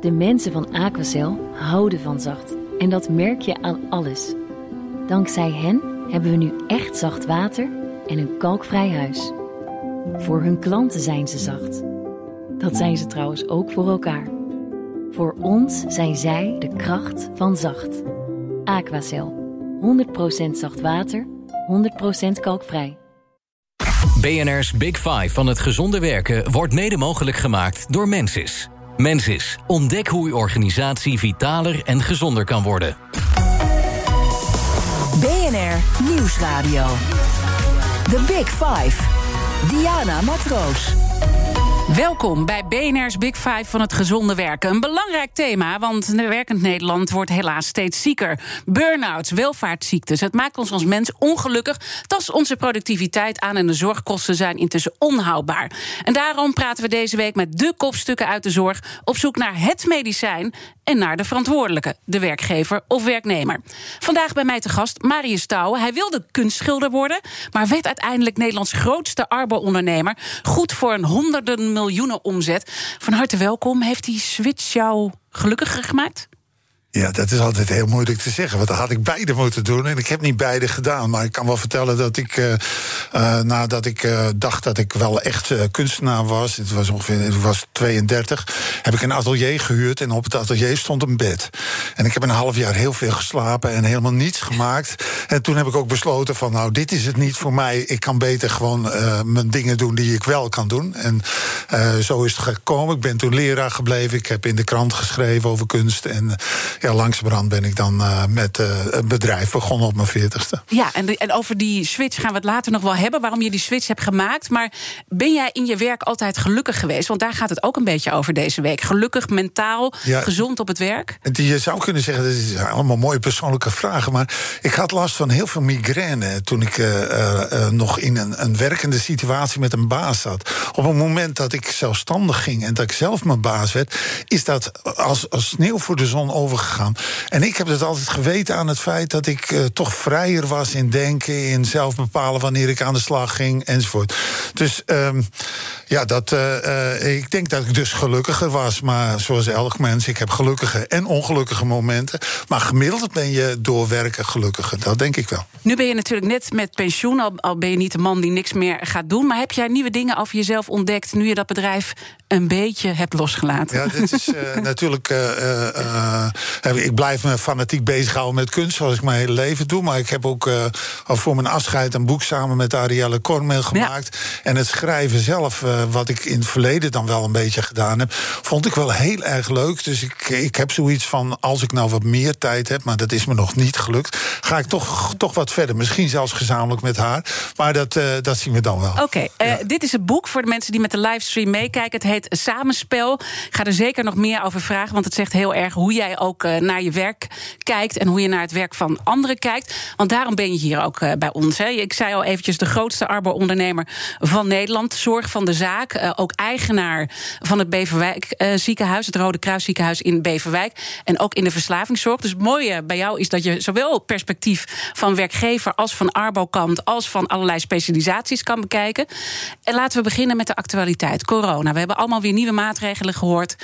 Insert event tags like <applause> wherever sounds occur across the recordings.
De mensen van Aquacel houden van zacht. En dat merk je aan alles. Dankzij hen hebben we nu echt zacht water en een kalkvrij huis. Voor hun klanten zijn ze zacht. Dat zijn ze trouwens ook voor elkaar. Voor ons zijn zij de kracht van zacht. Aquacel. 100% zacht water, 100% kalkvrij. BNR's Big Five van het gezonde werken wordt mede mogelijk gemaakt door Mensis. Mensis, ontdek hoe uw organisatie vitaler en gezonder kan worden. BNR Nieuwsradio. The Big Five. Diana Matroos. Welkom bij BNR's Big Five van het gezonde werken. Een belangrijk thema, want werkend Nederland wordt helaas steeds zieker. Burn-outs, welvaartsziektes. Het maakt ons als mens ongelukkig, tast onze productiviteit aan... en de zorgkosten zijn intussen onhoudbaar. En daarom praten we deze week met de kopstukken uit de zorg... op zoek naar het medicijn en naar de verantwoordelijke, de werkgever of werknemer. Vandaag bij mij te gast Marius Touwen. Hij wilde kunstschilder worden, maar werd uiteindelijk Nederlands grootste arbo-ondernemer. Goed voor een honderden miljoenen omzet. Van harte welkom. Heeft die switch jou gelukkiger gemaakt? Ja, dat is altijd heel moeilijk te zeggen. Want dan had ik beide moeten doen. En ik heb niet beide gedaan. Maar ik kan wel vertellen dat ik, uh, uh, nadat ik uh, dacht dat ik wel echt kunstenaar was. Het was ongeveer was 32. Heb ik een atelier gehuurd. En op het atelier stond een bed. En ik heb een half jaar heel veel geslapen en helemaal niets gemaakt. En toen heb ik ook besloten van nou, dit is het niet voor mij. Ik kan beter gewoon mijn dingen doen die ik wel kan doen. En zo is het gekomen. Ik ben toen leraar gebleven. Ik heb in de krant geschreven over kunst. En ja, langzamerhand ben ik dan uh, met uh, een bedrijf begonnen op mijn veertigste. Ja, en, de, en over die switch gaan we het later nog wel hebben, waarom je die switch hebt gemaakt. Maar ben jij in je werk altijd gelukkig geweest? Want daar gaat het ook een beetje over deze week. Gelukkig, mentaal, ja, gezond op het werk? Je zou kunnen zeggen, dat zijn allemaal mooie persoonlijke vragen. Maar ik had last van heel veel migraine toen ik uh, nog in een, een werkende situatie met een baas zat. Op het moment dat ik zelfstandig ging en dat ik zelf mijn baas werd, is dat als, als sneeuw voor de zon overgegaan gegaan. En ik heb het altijd geweten aan het feit dat ik uh, toch vrijer was in denken, in zelf bepalen wanneer ik aan de slag ging enzovoort. Dus um, ja, dat, uh, ik denk dat ik dus gelukkiger was. Maar zoals elk mens, ik heb gelukkige en ongelukkige momenten. Maar gemiddeld ben je door werken gelukkiger. Dat denk ik wel. Nu ben je natuurlijk net met pensioen, al, al ben je niet de man die niks meer gaat doen. Maar heb jij nieuwe dingen over jezelf ontdekt nu je dat bedrijf een beetje hebt losgelaten? Ja, dit is uh, <laughs> natuurlijk. Uh, uh, ik blijf me fanatiek bezighouden met kunst, zoals ik mijn hele leven doe. Maar ik heb ook al voor mijn afscheid een boek samen met Arielle Kormel gemaakt. Ja. En het schrijven zelf, wat ik in het verleden dan wel een beetje gedaan heb, vond ik wel heel erg leuk. Dus ik, ik heb zoiets van: als ik nou wat meer tijd heb, maar dat is me nog niet gelukt, ga ik toch, toch wat verder. Misschien zelfs gezamenlijk met haar. Maar dat, dat zien we dan wel. Oké, okay, ja. dit is het boek voor de mensen die met de livestream meekijken. Het heet Samenspel. Ik ga er zeker nog meer over vragen, want het zegt heel erg hoe jij ook naar je werk kijkt en hoe je naar het werk van anderen kijkt. Want daarom ben je hier ook uh, bij ons. Hè. Ik zei al eventjes de grootste arbo-ondernemer van Nederland, zorg van de zaak, uh, ook eigenaar van het Beverwijk ziekenhuis, het Rode Kruis ziekenhuis in Beverwijk en ook in de verslavingszorg. Dus het mooie bij jou is dat je zowel perspectief van werkgever als van arbo-kant als van allerlei specialisaties kan bekijken. En laten we beginnen met de actualiteit. Corona. We hebben allemaal weer nieuwe maatregelen gehoord.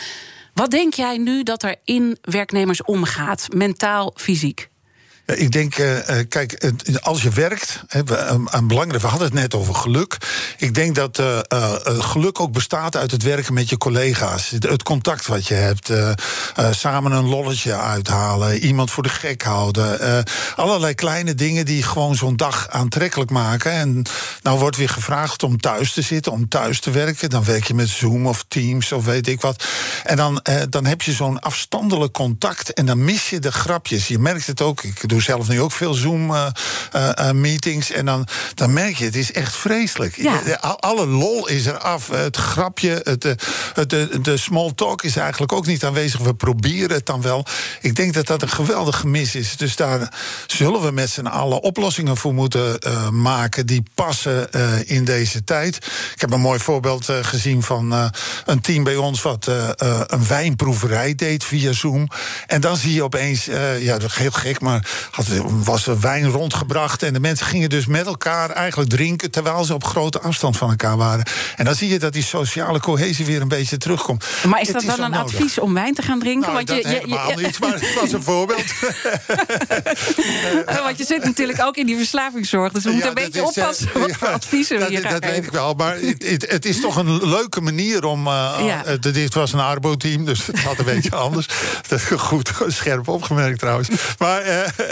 Wat denk jij nu dat er in werknemers omgaat, mentaal, fysiek? Ik denk, uh, kijk, als je werkt, een, een we hadden het net over geluk. Ik denk dat geluk ook bestaat uit het werken met je collega's. Het, het contact wat je hebt. samen een lolletje uithalen. Iemand voor de gek houden. allerlei kleine dingen die gewoon zo'n dag aantrekkelijk maken. En nou wordt weer gevraagd om thuis te zitten, om thuis te werken. Dan werk je met Zoom of Teams of weet ik wat. En dan, dan heb je zo'n afstandelijk contact. En dan mis je de grapjes. Je merkt het ook. Ik doe doe zelf nu ook veel Zoom-meetings. Uh, uh, en dan, dan merk je, het is echt vreselijk. Ja. Alle lol is er af. Het grapje, het, het, de, de small talk is eigenlijk ook niet aanwezig. We proberen het dan wel. Ik denk dat dat een geweldig gemis is. Dus daar zullen we met z'n allen oplossingen voor moeten uh, maken... die passen in deze tijd. Ik heb een mooi voorbeeld gezien van een team bij ons... wat een wijnproeverij deed via Zoom. En dan zie je opeens, ja, heel gek, maar had, was er wijn rondgebracht. En de mensen gingen dus met elkaar eigenlijk drinken. terwijl ze op grote afstand van elkaar waren. En dan zie je dat die sociale cohesie weer een beetje terugkomt. Maar is dat dan een advies om wijn te gaan drinken? Nou, Want dat je, je, helemaal je- niet, maar het was een <laughs> voorbeeld. Eh, Want je zit natuurlijk ook in die verslavingszorg. Dus we moeten Ja, een beetje is, eh, oppassen wat ja, voor adviezen we hier Dat weet ik wel, maar het, het, is toch een leuke manier om... eh, Ja. dit was een Arbo-team, dus het had een beetje <laughs> anders. Dat is goed, scherp opgemerkt trouwens. Maar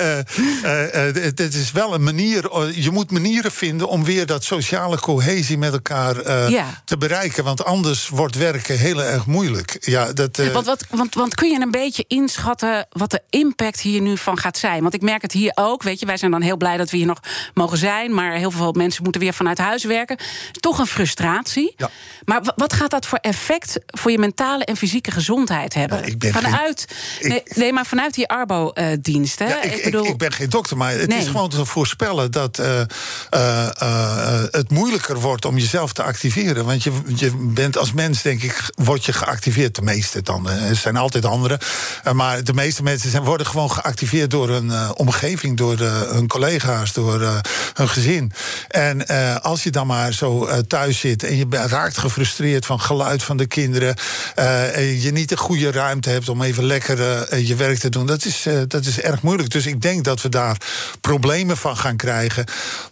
het, het is wel een manier... eh, je moet manieren vinden om weer dat sociale cohesie met elkaar eh, Ja. te bereiken. Want anders wordt werken heel erg moeilijk. Ja, dat, eh, Want, wat, want, want kun je een beetje inschatten wat de impact hier nu van gaat zijn? Want ik merk het hier ook. Weet je, wij zijn dan heel blij dat we hier nog mogen zijn. Maar heel veel mensen moeten weer vanuit huis werken. Toch een frustratie. Ja. Maar wa- wat gaat dat voor effect voor je mentale en fysieke gezondheid hebben? Ja, ik ben vanuit, geen- nee, ik- nee, maar vanuit die Arbo-dienst. Ja, ik, ik, ik ben geen dokter, maar het Nee. is gewoon te voorspellen dat eh, eh, eh, het moeilijker wordt om jezelf te activeren. Want je, je bent als mens, denk ik, word je geactiveerd. De meeste dan. Er zijn altijd anderen. Maar de meeste mensen zijn, worden gewoon geactiveerd door hun omgeving, door hun collega's, door hun gezin. En als je dan maar zo thuis zit en je raakt gefrustreerd van geluid van de kinderen, en je niet de goede ruimte hebt om even lekker je werk te doen, dat is, dat is erg moeilijk. Dus ik denk dat we daar problemen van gaan krijgen.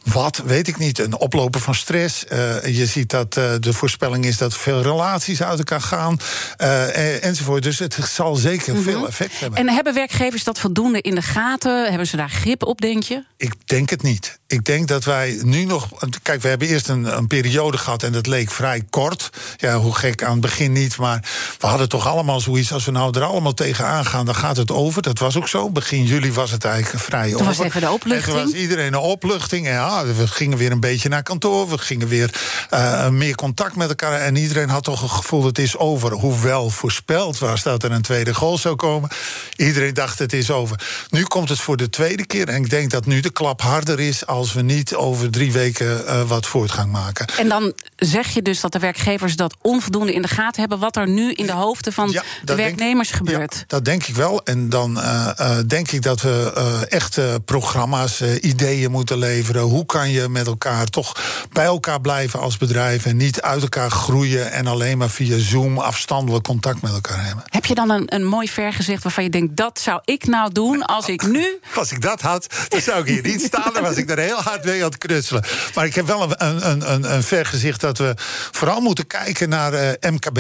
Wat, weet ik niet. Een oplopen van stress. Eh, je ziet dat eh, de voorspelling is dat veel relaties uit elkaar gaan, eh, enzovoort. Dus het zal zeker veel effect hebben. En hebben werkgevers dat voldoende in de gaten? Hebben ze daar grip op, denk je? Ik denk het niet. Ik denk dat wij nu nog. Kijk, we hebben eerst een, een periode gehad en dat leek vrij kort. Ja, hoe gek aan het begin niet. Maar we hadden toch allemaal zoiets. Als we nou er allemaal tegenaan gaan, dan gaat het over. Dat was ook zo. Begin juli was het eigenlijk vrij Toen over. was even de opluchting. En toen was iedereen een opluchting. En ja, we gingen weer een beetje naar kantoor. We gingen weer eh, meer contact met elkaar. En iedereen had toch een gevoel het is over. Hoewel voorspeld was dat er een tweede golf zou komen. Iedereen dacht het is over. Nu komt het voor de tweede keer. En ik denk dat nu de klap harder is als we niet over drie weken eh, wat voortgang maken. En dan zeg je dus dat de werkgevers dat onvoldoende in de gaten hebben... wat er nu in de hoofden van Ja, de denk- werknemers gebeurt. Ja, dat denk ik wel. En dan eh, eh, denk ik dat we echt eh, programma's, ideeën moeten leveren. Hoe kan je met elkaar toch bij elkaar blijven als bedrijf... en niet uit elkaar groeien en alleen maar via Zoom afstandelijk contact met elkaar hebben. Heb je dan een, een mooi vergezicht waarvan je denkt... dat zou ik nou doen als ik nu... <laughs> Als ik dat had, dan zou ik hier niet staan. Dan was ik er heel hard mee aan het knutselen. Maar ik heb wel een, een, een, een vergezicht dat we vooral moeten kijken naar eh, MKB.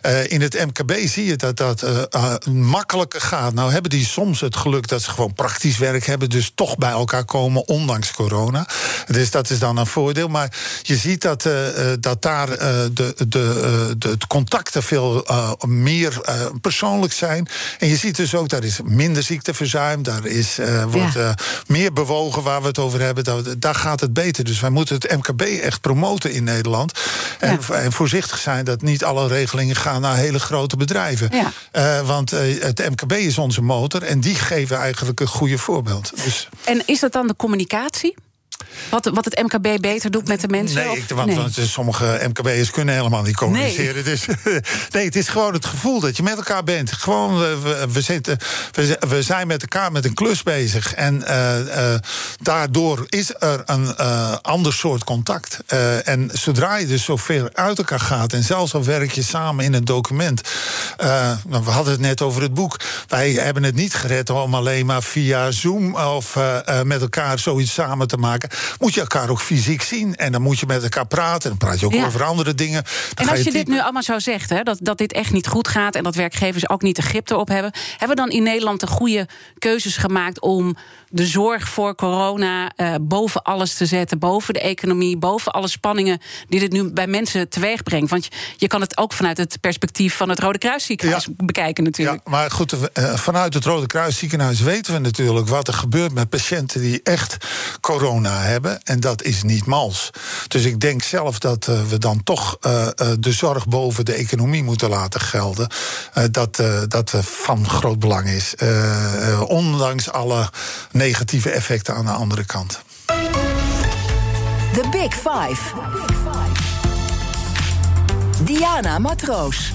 Eh, in het MKB zie je dat dat eh, makkelijker gaat. Nou hebben die soms het geluk dat ze gewoon praktisch werk hebben. Dus toch bij elkaar komen, ondanks corona. Dus dat is dan een voordeel. Maar je ziet dat, dat daar de, de, de, het contacten veel meer persoonlijk zijn. En je ziet dus ook, daar is minder ziekteverzuim. Daar is, wordt Ja. meer bewogen waar we het over hebben. Daar, daar gaat het beter. Dus wij moeten het MKB echt promoten in Nederland. En, en voorzichtig zijn dat niet alle regelingen gaan naar hele grote bedrijven. Ja. Eh, want eh, het MKB is onze motor. En die geven eigenlijk een goede voorbeeld. Dus En is dat dan de communicatie? Wat, wat het MKB beter doet met de mensen? Nee, ik, want, nee. want sommige MKB'ers kunnen helemaal niet communiceren. Dus, <laughs> nee, het is gewoon het gevoel dat je met elkaar bent. Gewoon, we, we, zitten, we, we zijn met elkaar met een klus bezig. En eh, eh, daardoor is er een eh, ander soort contact. En zodra je dus zoveel uit elkaar gaat... en zelfs al werk je samen in een document... nou, we hadden het net over het boek. Wij hebben het niet gered om alleen maar via Zoom... of met elkaar zoiets samen te maken. Moet je elkaar ook fysiek zien. En dan moet je met elkaar praten. Dan praat je ook Ja. over andere dingen. Dan En als je dit nu allemaal zo zegt, hè, dat, dat dit echt niet goed gaat... en dat werkgevers ook niet de grip erop hebben... hebben we dan in Nederland de goede keuzes gemaakt... om de zorg voor corona eh, boven alles te zetten... boven de economie, boven alle spanningen... die dit nu bij mensen teweeg brengt? Want je, je kan het ook vanuit het perspectief van het Rode Kruisziekenhuis Ja. bekijken natuurlijk. Ja, maar goed, eh, vanuit het Rode Kruis ziekenhuis weten we natuurlijk wat er gebeurt met patiënten die echt corona hebben. En dat is niet mals. Dus ik denk zelf dat eh, we dan toch de zorg boven de economie moeten laten gelden. Dat dat van groot belang is. Ondanks alle negatieve effecten aan de andere kant. The Big Five. Diana Matroos.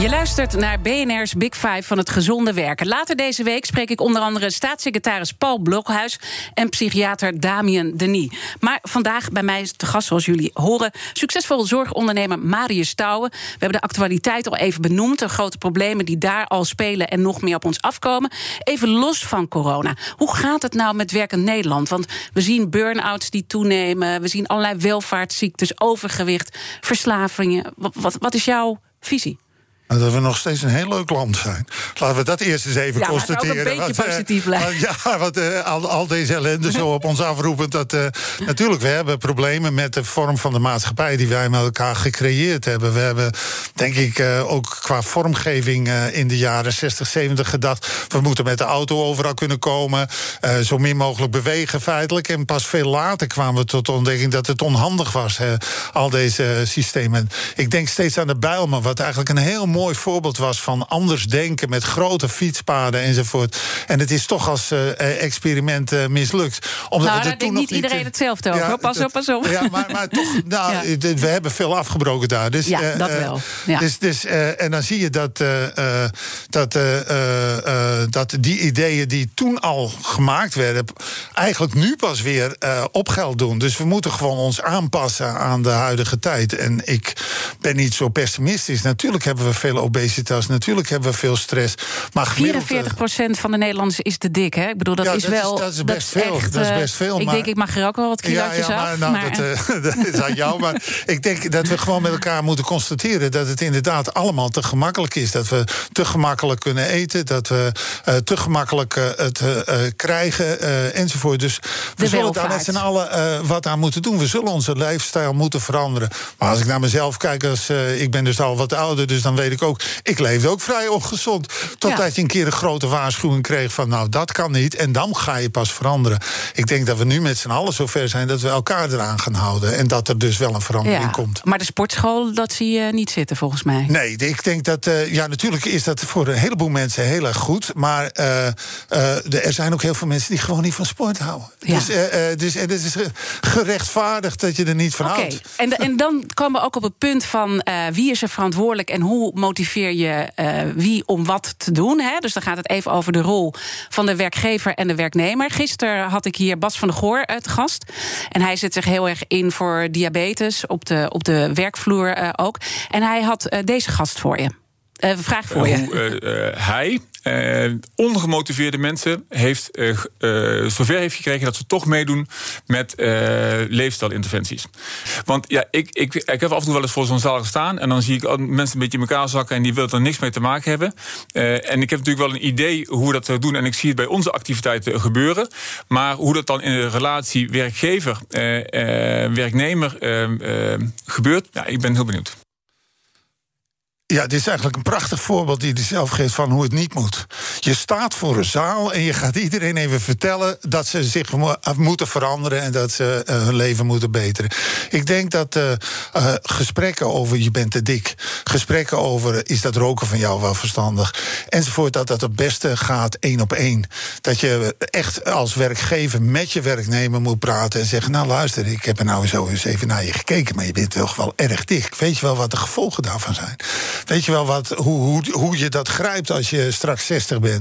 Je luistert naar BNR's Big Five van het gezonde werken. Later deze week spreek ik onder andere staatssecretaris Paul Blokhuis en psychiater Damien Denis. Maar vandaag bij mij is te gast, zoals jullie horen, succesvol zorgondernemer Marius Stouwen. We hebben de actualiteit al even benoemd, de grote problemen die daar al spelen en nog meer op ons afkomen. Even los van corona. Hoe gaat het nou met werkend Nederland? Want we zien burn-outs die toenemen, we zien allerlei welvaartsziektes, overgewicht, verslavingen. Wat, wat is jouw visie? Dat we nog steeds een heel leuk land zijn. Laten we dat eerst eens even ja, constateren. ook een beetje wat, positief blijven. ja, <laughs> wat uh, al, al, deze ellende zo op ons afroepend. Dat, uh, natuurlijk, we hebben problemen met de vorm van de maatschappij die wij met elkaar gecreëerd hebben. We hebben, denk ik, uh, ook qua vormgeving in de jaren 60, 70 gedacht. We moeten met de auto overal kunnen komen. zo min mogelijk bewegen, feitelijk. En pas veel later kwamen we tot de ontdekking dat het onhandig was, al deze systemen. Ik denk steeds aan de Bijlmer, wat eigenlijk een heel mooi voorbeeld was van anders denken met grote fietspaden enzovoort. En het is toch als uh, experiment uh, mislukt. Omdat nou, daar denkt niet iedereen hetzelfde over. Ja, pas op, pas op. Ja, maar, maar toch, <laughs> nou, ja. we hebben veel afgebroken daar. Dus, ja, dat wel. Ja. Dus, dus, en dan zie je dat, dat, dat die ideeën die toen al gemaakt werden, eigenlijk nu pas weer op geld doen. Dus we moeten gewoon ons aanpassen aan de huidige tijd. En ik ben niet zo pessimistisch. Natuurlijk hebben we veel obesitas, natuurlijk hebben we veel stress. Maar 44 procent van de Nederlanders is te dik, hè? Ik bedoel, dat ja, is dat wel... Is, dat is best veel. Echt, dat is best veel. Ik maar, denk, ik mag er ook wel wat kilootjes ja, ja, af. Nou, maar, dat, uh, <laughs> dat, is aan jou. Maar ik denk dat we gewoon met elkaar moeten constateren... dat het inderdaad allemaal te gemakkelijk is. Dat we te gemakkelijk kunnen eten. Dat we uh, te gemakkelijk uh, het krijgen, enzovoort. Dus we de zullen daar met z'n allen wat aan moeten doen. We zullen onze lifestyle moeten veranderen. Maar als ik naar mezelf kijk, als, ik ben dus al wat ouder... dus dan weet ik ook, ik leefde ook vrij ongezond. Totdat ja. je een keer een grote waarschuwing kreeg van... nou, dat kan niet, en dan ga je pas veranderen. Ik denk dat we nu met z'n allen zover zijn... dat we elkaar eraan gaan houden. En dat er dus wel een verandering ja, komt. Maar de sportschool, dat zie je niet zitten, volgens mij. Nee, ik denk dat... Uh, ja, natuurlijk is dat voor een heleboel mensen heel erg goed. Maar uh, uh, er zijn ook heel veel mensen die gewoon niet van sport houden. Ja. Dus, dus het is gerechtvaardigd dat je er niet van okay. houdt. En, en dan komen we ook op het punt van... wie is er verantwoordelijk en hoe motiveer je uh, wie om wat te doen. Hè? Dus dan gaat het even over de rol van de werkgever en de werknemer. Gisteren had ik hier Bas van der Goor te gast. En hij zet zich heel erg in voor diabetes op de, op de werkvloer uh, ook. En hij had deze gast voor je. Uh, vraag voor je. Hoe uh, hij uh, ongemotiveerde mensen heeft, zover heeft gekregen dat ze toch meedoen met leefstijlinterventies. Want ja, ik, ik, ik heb af en toe wel eens voor zo'n zaal gestaan en dan zie ik mensen een beetje in elkaar zakken en die willen er niks mee te maken hebben. en ik heb natuurlijk wel een idee hoe we dat doen en ik zie het bij onze activiteiten gebeuren. Maar hoe dat dan in de relatie werkgever-werknemer gebeurt, ja, ik ben heel benieuwd. Ja, dit is eigenlijk een prachtig voorbeeld die hij zelf geeft van hoe het niet moet. Je staat voor een zaal en je gaat iedereen even vertellen dat ze zich moeten veranderen en dat ze uh, hun leven moeten beteren. Ik denk dat uh, uh, gesprekken over je bent te dik, gesprekken over is dat roken van jou wel verstandig, enzovoort, dat dat het beste gaat één op één. Dat je echt als werkgever met je werknemer moet praten en zeggen: Nou, luister, ik heb er nou zo eens even naar je gekeken, maar je bent toch wel erg dik. Weet je wel wat de gevolgen daarvan zijn? Weet je wel wat, hoe, hoe, hoe je dat grijpt als je straks 60 bent?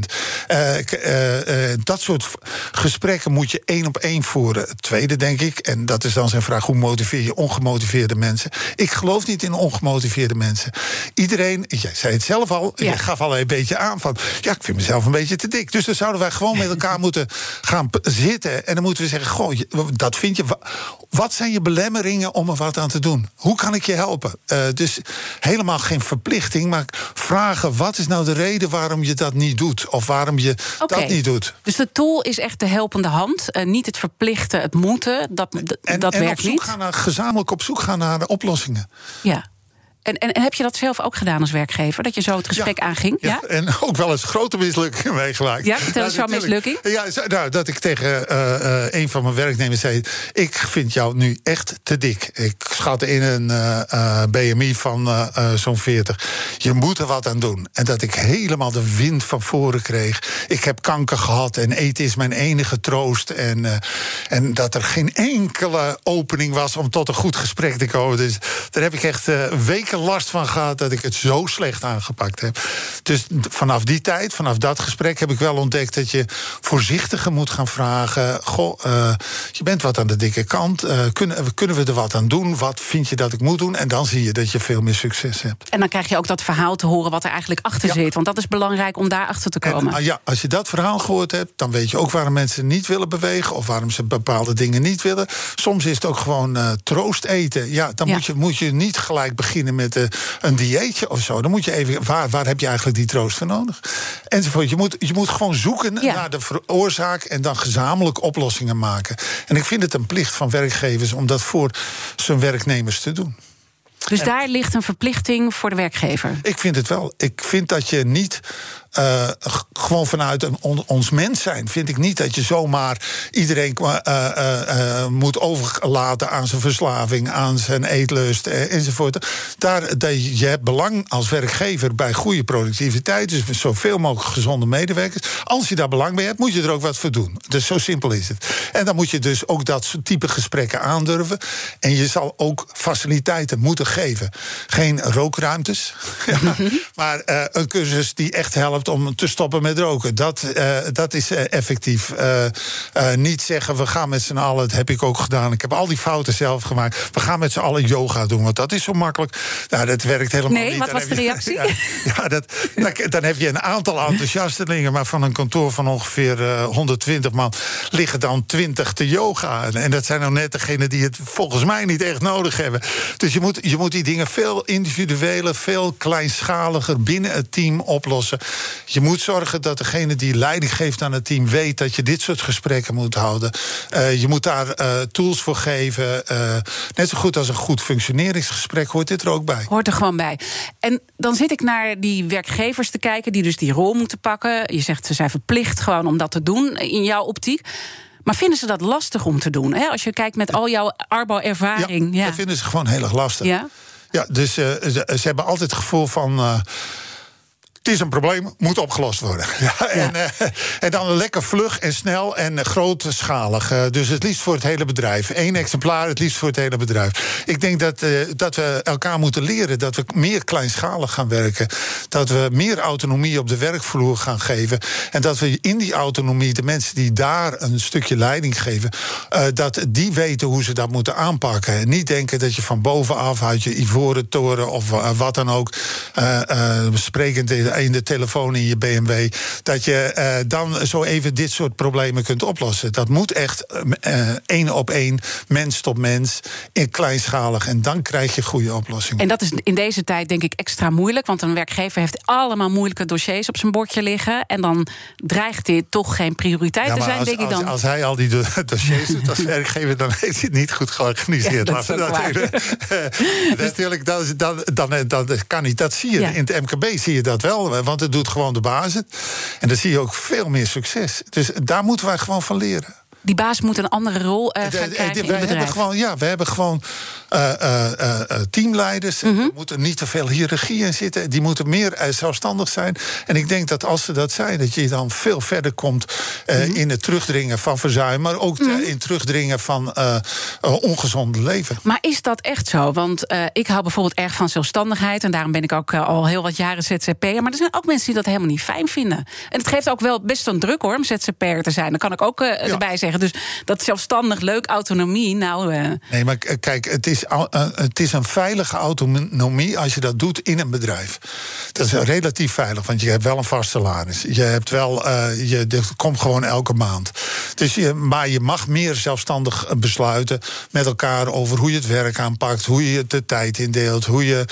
Uh, uh, uh, dat soort gesprekken moet je één op één voeren. Het tweede, denk ik, en dat is dan zijn vraag: hoe motiveer je ongemotiveerde mensen? Ik geloof niet in ongemotiveerde mensen. Iedereen, jij zei het zelf al, ja. je gaf al een beetje aan van: ja, ik vind mezelf een beetje te dik. Dus dan zouden wij gewoon met elkaar <laughs> moeten gaan zitten. En dan moeten we zeggen: goh, dat vind je. Wat zijn je belemmeringen om er wat aan te doen? Hoe kan ik je helpen? dus helemaal geen verplichting, maar vragen: wat is nou de reden waarom je dat niet doet? Of waarom je okay. dat niet doet? Dus de tool is echt de helpende hand. Uh, niet het verplichten, het moeten. Dat, en, dat en werkt op zoek niet. Gaan naar, gezamenlijk op zoek gaan naar de oplossingen. Ja. En, en, en, heb je dat zelf ook gedaan als werkgever? Dat je zo het gesprek ja, aanging? Ja, ja, en ook wel eens grote mislukkingen <laughs> meegemaakt. Ja, vertel eens nou, jouw mislukking. Ja, nou, dat ik tegen uh, uh, een van mijn werknemers zei... ik vind jou nu echt te dik. Ik schat in een uh, BMI van zo'n 40. Je moet er wat aan doen. En dat ik helemaal de wind van voren kreeg. Ik heb kanker gehad en eten is mijn enige troost. En, en dat er geen enkele opening was om tot een goed gesprek te komen. Dus daar heb ik echt weken last van gehad dat ik het zo slecht aangepakt heb. Dus vanaf die tijd, vanaf dat gesprek, heb ik wel ontdekt dat je voorzichtiger moet gaan vragen. Goh, uh, je bent wat aan de dikke kant. Uh, kunnen, kunnen we er wat aan doen? Wat vind je dat ik moet doen? En dan zie je dat je veel meer succes hebt. En dan krijg je ook dat verhaal te horen wat er eigenlijk achter zit. Want dat is belangrijk om daar achter te komen. En, ja, als je dat verhaal gehoord hebt, dan weet je ook waarom mensen niet willen bewegen of waarom ze bepaalde dingen niet willen. Soms is het ook gewoon uh, troost eten. Ja, dan Moet, je, moet je niet gelijk beginnen met uh, een dieetje of zo. Dan moet je even, waar, waar heb je eigenlijk die troost voor nodig? Enzovoort. Je moet, je moet gewoon zoeken naar de oorzaak en dan gezamenlijk oplossingen maken. En ik vind het een plicht van werkgevers om dat voor zijn werknemers te doen. Dus daar ligt een verplichting voor de werkgever? Ik vind het wel. Ik vind dat je niet uh, gewoon vanuit een, ons mens zijn. Vind ik niet dat je zomaar iedereen uh, uh, moet overlaten aan zijn verslaving, aan zijn eetlust enzovoort. Daar, dat je hebt belang als werkgever bij goede productiviteit, dus met zoveel mogelijk gezonde medewerkers. Als je daar belang bij hebt, moet je er ook wat voor doen. Dus zo simpel is het. En dan moet je dus ook dat soort type gesprekken aandurven. En je zal ook faciliteiten moeten geven. Geen rookruimtes, <laughs> <laughs> maar een cursus die echt helpt om te stoppen met roken. Dat, uh, dat is uh, effectief. Uh, niet zeggen, we gaan met z'n allen, dat heb ik ook gedaan. Ik heb al die fouten zelf gemaakt. We gaan met z'n allen yoga doen, want dat is zo makkelijk. Nou, dat werkt helemaal nee, niet. wat was de reactie? <laughs> ja, ja, dat, dan, dan, heb je een aantal enthousiastelingen... maar van een kantoor van ongeveer 120 man... liggen dan 20 te yoga. En dat zijn nou net degenen die het volgens mij niet echt nodig hebben. Dus je moet, je moet die dingen veel individueler... veel kleinschaliger binnen het team oplossen. Je moet zorgen dat degene die leiding geeft aan het team weet dat je dit soort gesprekken moet houden. Uh, je moet daar uh, tools voor geven. Uh, net zo goed als een goed functioneringsgesprek hoort dit er ook bij. Hoort er gewoon bij. En dan zit ik naar die werkgevers te kijken die dus die rol moeten pakken. Je zegt ze zijn verplicht gewoon om dat te doen in jouw optiek. Maar vinden ze dat lastig om te doen? Hè? Als je kijkt met al jouw Arbo-ervaring. Ja, ja, dat vinden ze gewoon heel erg lastig. Ja, ja dus ze, ze, hebben altijd het gevoel van het is een probleem, moet opgelost worden. <laughs> Ja, en, uh, en, dan lekker vlug en snel en grootschalig. Uh, dus het liefst voor het hele bedrijf. Eén exemplaar, het liefst voor het hele bedrijf. Ik denk dat, uh, dat we elkaar moeten leren dat we meer kleinschalig gaan werken. Dat we meer autonomie op de werkvloer gaan geven. En dat we in die autonomie, de mensen die daar een stukje leiding geven, dat die weten hoe ze dat moeten aanpakken. En niet denken dat je van bovenaf uit je ivoren toren of wat dan ook, sprekend in de telefoon in je BMW, dat je uh, dan zo even dit soort problemen kunt oplossen. Dat moet echt uh, één op één, mens tot mens, in kleinschalig. En dan krijg je goede oplossingen. En dat is in deze tijd denk ik extra moeilijk, want een werkgever heeft allemaal moeilijke dossiers op zijn bordje liggen. En dan dreigt dit toch geen prioriteit te zijn, als, denk ik dan. Als, hij al die <laughs> dossiers doet als <laughs> werkgever, dan heeft hij het niet goed georganiseerd. Ja, dat, is dat, <laughs> natuurlijk, dat, dan, kan niet. Dat zie je. Ja. In het MKB zie je dat wel want het doet gewoon de basis. En dan zie je ook veel meer succes. Dus daar moeten wij gewoon van leren die baas moet een andere rol uh, gaan krijgen in het bedrijf. Hebben gewoon, ja, we hebben gewoon uh, uh, teamleiders. Mm -hmm. Er moet er niet te veel hiërarchie in zitten. Die moeten meer zelfstandig zijn. En ik denk dat als ze dat zijn, dat je dan veel verder komt mm -hmm. in het terugdringen van verzuim, maar ook mm -hmm. in het terugdringen van ongezonde leven. Maar is dat echt zo? Want ik hou bijvoorbeeld erg van zelfstandigheid. En daarom ben ik ook al heel wat jaren ZZP'er. Maar er zijn ook mensen die dat helemaal niet fijn vinden. En het geeft ook wel best een druk hoor, om ZZP'er te zijn. Dan kan ik ook erbij zeggen. Dus dat zelfstandig, leuk, autonomie. Nou. Nee, maar kijk, het is, uh, het is een veilige autonomie als je dat doet in een bedrijf. Dat is relatief veilig, want je hebt wel een vast salaris. Je hebt wel, uh, je, komt gewoon elke maand. Dus je, maar je mag meer zelfstandig besluiten met elkaar over hoe je het werk aanpakt, hoe je de tijd indeelt, hoe je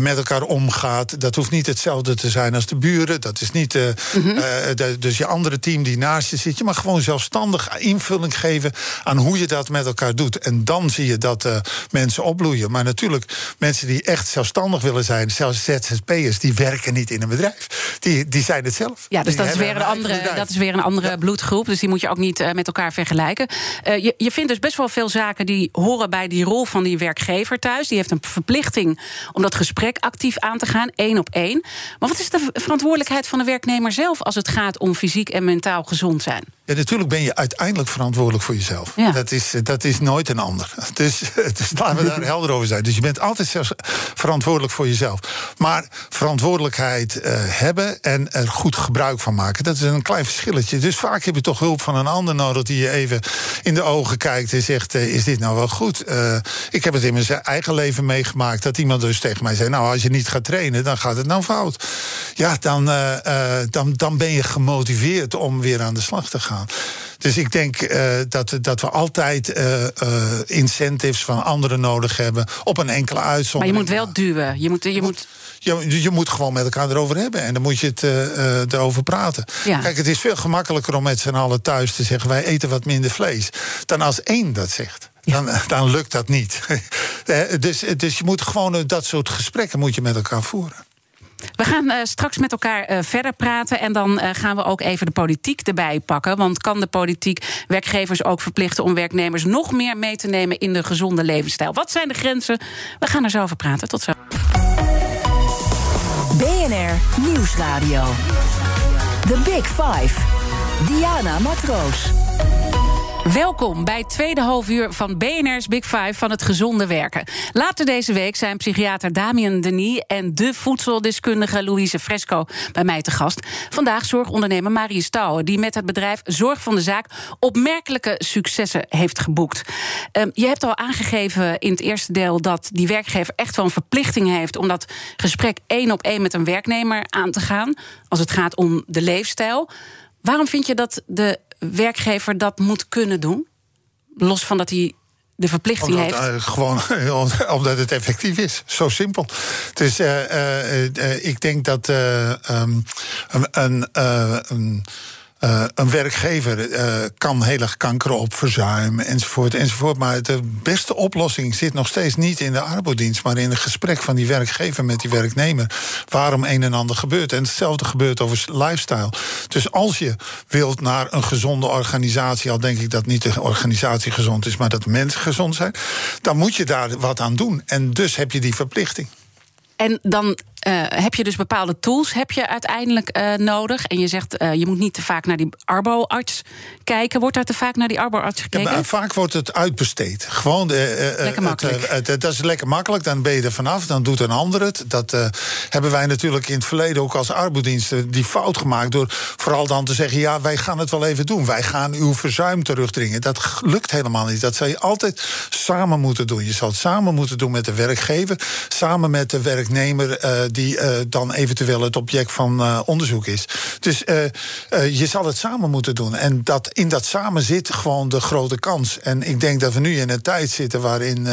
met elkaar omgaat. Dat hoeft niet hetzelfde te zijn als de buren. Dat is niet. Mm -hmm. de, dus je andere team die naast je zit. Je mag gewoon zelfstandig invulling geven aan hoe je dat met elkaar doet. En dan zie je dat mensen opbloeien. Maar natuurlijk, mensen die echt zelfstandig willen zijn, zelfs ZZP'ers, die werken niet in een bedrijf. Die, die zijn het zelf. Ja, dus dat is, weer een andere, dat is weer een andere bloedgroep. Dus die moet je ook niet uh, met elkaar vergelijken. Uh, je, je vindt dus best wel veel zaken die horen bij die rol van die werkgever thuis. Die heeft een verplichting om dat gesprek actief aan te gaan, één op één. Maar wat is de verantwoordelijkheid van de werknemer zelf als het gaat om fysiek en mentaal gezond zijn? Ja, natuurlijk ben je uiteindelijk verantwoordelijk voor jezelf. Ja. Dat, is, dat is nooit een ander. <laughs> Dus, <laughs> dus laten we daar helder over zijn. Dus je bent altijd zelfs verantwoordelijk voor jezelf. Maar verantwoordelijkheid eh, hebben en er goed gebruik van maken, dat is een klein verschilletje. Dus vaak heb je toch hulp van een ander nodig die je even in de ogen kijkt en zegt: eh, Is dit nou wel goed? Eh, ik heb het in mijn eigen leven meegemaakt dat iemand dus tegen mij zei: Nou, als je niet gaat trainen, dan gaat het nou fout. Ja, dan, dan, dan ben je gemotiveerd om weer aan de slag te gaan. Dus ik denk eh, dat, dat we altijd eh, eh, incentives van anderen nodig hebben op een enkele Maar je uitzondering. moet wel duwen. Je moet, je moet, Je, je moet gewoon met elkaar erover hebben en dan moet je het erover praten. Ja. Kijk, het is veel gemakkelijker om met z'n allen thuis te zeggen: wij eten wat minder vlees. Dan als één dat zegt. Dan, dan lukt dat niet. <laughs> Dus, dus je moet gewoon dat soort gesprekken moet je met elkaar voeren. We gaan eh, straks met elkaar eh, verder praten. En dan eh, gaan we ook even de politiek erbij pakken. Want kan de politiek werkgevers ook verplichten om werknemers nog meer mee te nemen in de gezonde levensstijl? Wat zijn de grenzen? We gaan er zo over praten. Tot zo. BNR Nieuwsradio. The Big Five. Diana Matroos. Welkom bij het tweede halfuur van BNR's Big Five van het gezonde werken. Later deze week zijn psychiater Damien Denis en de voedseldeskundige Louise Fresco bij mij te gast. Vandaag zorgondernemer Marius Touwen, die met het bedrijf Zorg van de Zaak opmerkelijke successen heeft geboekt. Um, je hebt al aangegeven in het eerste deel dat die werkgever echt wel een verplichting heeft om dat gesprek één op één met een werknemer aan te gaan als het gaat om de leefstijl. Waarom vind je dat de werkgever dat moet kunnen doen? Los van dat hij de verplichting Omdat, heeft. uh, gewoon <laughs> omdat het effectief is. Zo simpel. Dus uh, uh, ik denk dat um, een. een uh, een werkgever uh, kan heel erg kankeren op verzuim enzovoort enzovoort. Maar de beste oplossing zit nog steeds niet in de arbeidsdienst, maar in het gesprek van die werkgever met die werknemer. Waarom een en ander gebeurt. En hetzelfde gebeurt over lifestyle. Dus als je wilt naar een gezonde organisatie, al denk ik dat niet de organisatie gezond is, maar dat mensen gezond zijn, dan moet je daar wat aan doen. En dus heb je die verplichting. En dan uh, heb je dus bepaalde tools heb je uiteindelijk uh, nodig. En je zegt, uh, je moet niet te vaak naar die arbo-arts kijken. Wordt daar te vaak naar die arbo-arts gekeken? Ja, vaak wordt het uitbesteed. Gewoon lekker makkelijk. Het, het, dat is lekker makkelijk, dan ben je er vanaf. Dan doet een ander het. Dat hebben wij natuurlijk in het verleden ook als arbodiensten die fout gemaakt... door vooral dan te zeggen, ja, wij gaan het wel even doen. Wij gaan uw verzuim terugdringen. Dat lukt helemaal niet. Dat zou je altijd samen moeten doen. Je zal het samen moeten doen met de werkgever. Samen met de werknemer die uh, dan eventueel het object van uh, onderzoek is. Dus je zal het samen moeten doen. En dat, in dat samen zit gewoon de grote kans. En ik denk dat we nu in een tijd zitten waarin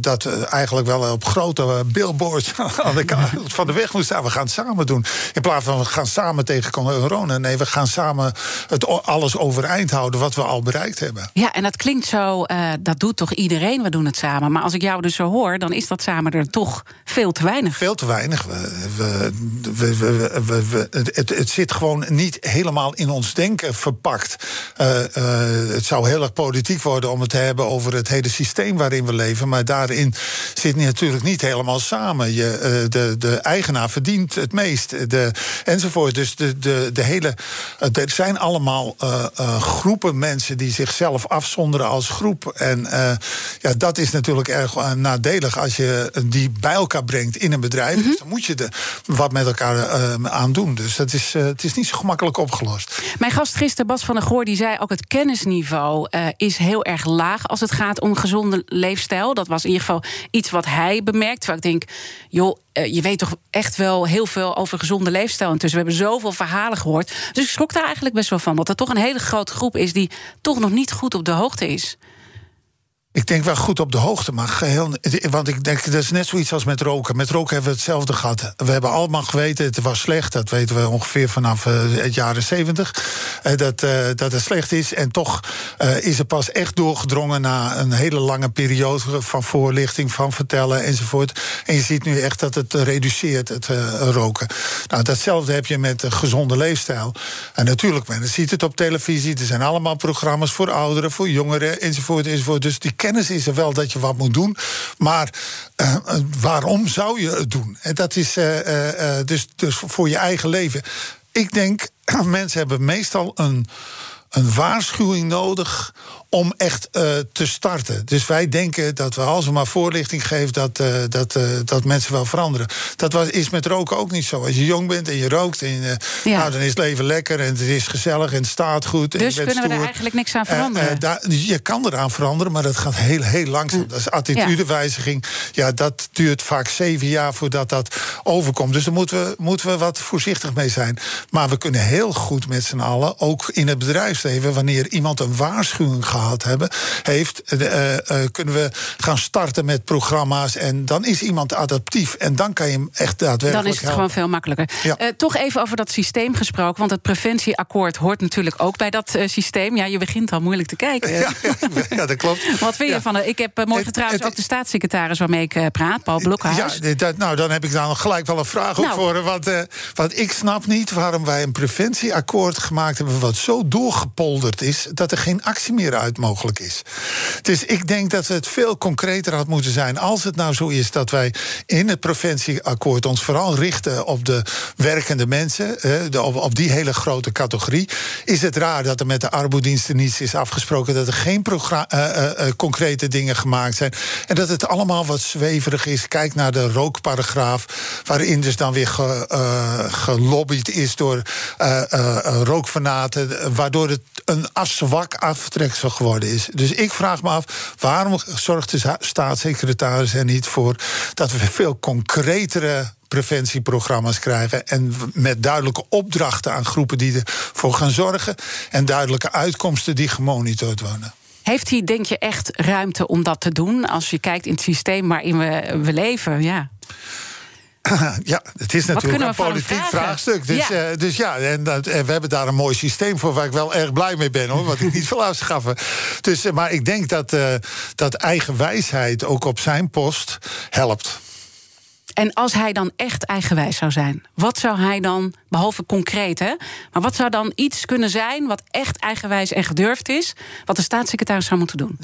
dat eigenlijk wel op grote billboards <laughs> aan de kant <laughs> van de weg moet staan. We gaan het samen doen. In plaats van we gaan samen tegen corona. Nee, we gaan samen het alles overeind houden wat we al bereikt hebben. Ja, en dat klinkt zo, dat doet toch iedereen, we doen het samen. Maar als ik jou dus zo hoor, dan is dat samen er toch veel te weinig. Veel te weinig. We, we, we, we, het, het, zit gewoon niet helemaal in ons denken verpakt. Uh, uh, het zou heel erg politiek worden om het te hebben over het hele systeem waarin we leven. Maar daarin zit natuurlijk niet helemaal samen. Je, uh, de, de eigenaar verdient het meest. De, enzovoort. Dus de, de, de hele. Er zijn allemaal groepen mensen die zichzelf afzonderen als groep. En ja, dat is natuurlijk erg nadelig als je die bij elkaar brengt in een bedrijf. -hmm. Dus dan moet je er wat met elkaar uh, aan doen. Dus dat is, uh, het is niet zo gemakkelijk opgelost. Mijn gast gisteren, Bas van der Goor, die zei ook het kennisniveau uh, is heel erg laag als het gaat om gezonde leefstijl. Dat was in ieder geval iets wat hij bemerkt. Terwijl ik denk, joh, je weet toch echt wel heel veel over gezonde leefstijl intussen. We hebben zoveel verhalen gehoord. Dus ik schrok daar eigenlijk best wel van. Dat er toch een hele grote groep is die toch nog niet goed op de hoogte is. Ik denk wel goed op de hoogte, maar. Want ik denk, dat is net zoiets als met roken. Met roken hebben we hetzelfde gehad. We hebben allemaal geweten, het was slecht. Dat weten we ongeveer vanaf het jaren zeventig. Dat, uh, dat het slecht is. En toch uh, is er pas echt doorgedrongen na een hele lange periode van voorlichting, van vertellen enzovoort. En je ziet nu echt dat het reduceert, het uh, roken. Nou, datzelfde heb je met de gezonde leefstijl. En natuurlijk, men ziet het op televisie. Er zijn allemaal programma's voor ouderen, voor jongeren enzovoort. enzovoort. Dus die kennis is er wel dat je wat moet doen. Maar uh, waarom zou je het doen? En dat is uh, dus, dus voor je eigen leven. Ik denk, <clears throat> mensen hebben meestal een. een waarschuwing nodig om echt uh, te starten. Dus wij denken dat we, als we maar voorlichting geven, dat, uh, dat, uh, dat mensen wel veranderen. Dat was, is met roken ook niet zo. Als je jong bent en je rookt, en, ja. nou, dan is het leven lekker en het is gezellig en het staat goed. En dus kunnen stoer. we er eigenlijk niks aan veranderen? Daar, je kan eraan veranderen, maar dat gaat heel, heel langzaam. Dat is attitudewijziging. Ja, dat duurt vaak zeven jaar voordat dat overkomt. Dus daar moeten we, moeten we wat voorzichtig mee zijn. Maar we kunnen heel goed met z'n allen, ook in het bedrijfsleven, wanneer iemand een waarschuwing gehad hebben, heeft, uh, uh, kunnen we gaan starten met programma's. En dan is iemand adaptief. En dan kan je hem echt daadwerkelijk. Dan is het helpen. gewoon veel makkelijker. Ja. Toch even over dat systeem gesproken. Want het preventieakkoord hoort natuurlijk ook bij dat systeem. Ja, je begint al moeilijk te kijken. Ja, ja, ja dat klopt. <laughs> Wat vind je van Ik heb morgen trouwens ook de staatssecretaris waarmee ik praat, Paul Blokhuis. Ja, dat, nou, dan heb ik daar nog gelijk wel een vraag nou. op voor. Want, want ik snap niet waarom wij een preventieakkoord gemaakt hebben. wat zo doorgepolderd is. dat er geen actie meer uit mogelijk is. Dus ik denk dat het veel concreter had moeten zijn. Als het nou zo is dat wij in het preventieakkoord ons vooral richten op de werkende mensen, op die hele grote categorie, is het raar dat er met de arbeidsdiensten niets is afgesproken, dat er geen uh, uh, concrete dingen gemaakt zijn en dat het allemaal wat zweverig is. Kijk naar de rookparagraaf, waarin dus dan weer ge, uh, gelobbyd is door rookfanaten, waardoor het een zwak aftreksel geworden is. Dus ik vraag me af, waarom zorgt de staatssecretaris er niet voor dat we veel concretere preventieprogramma's krijgen. En met duidelijke opdrachten aan groepen die ervoor gaan zorgen. En duidelijke uitkomsten die gemonitord worden. Heeft hij, denk je, echt ruimte om dat te doen? Als je kijkt in het systeem waarin we, we leven, ja. <clears throat> Ja, het is natuurlijk een politiek vraagstuk. Dus ja, uh, dus ja en, en, we hebben daar een mooi systeem voor waar ik wel erg blij mee ben, hoor. Wat ik niet <laughs> wil afschaffen. Dus, uh, maar ik denk dat, uh, dat eigen wijsheid ook op zijn post helpt. En als hij dan echt eigenwijs zou zijn, wat zou hij dan, behalve concreet, hè, maar wat zou dan iets kunnen zijn wat echt eigenwijs en gedurfd is, wat de staatssecretaris zou moeten doen?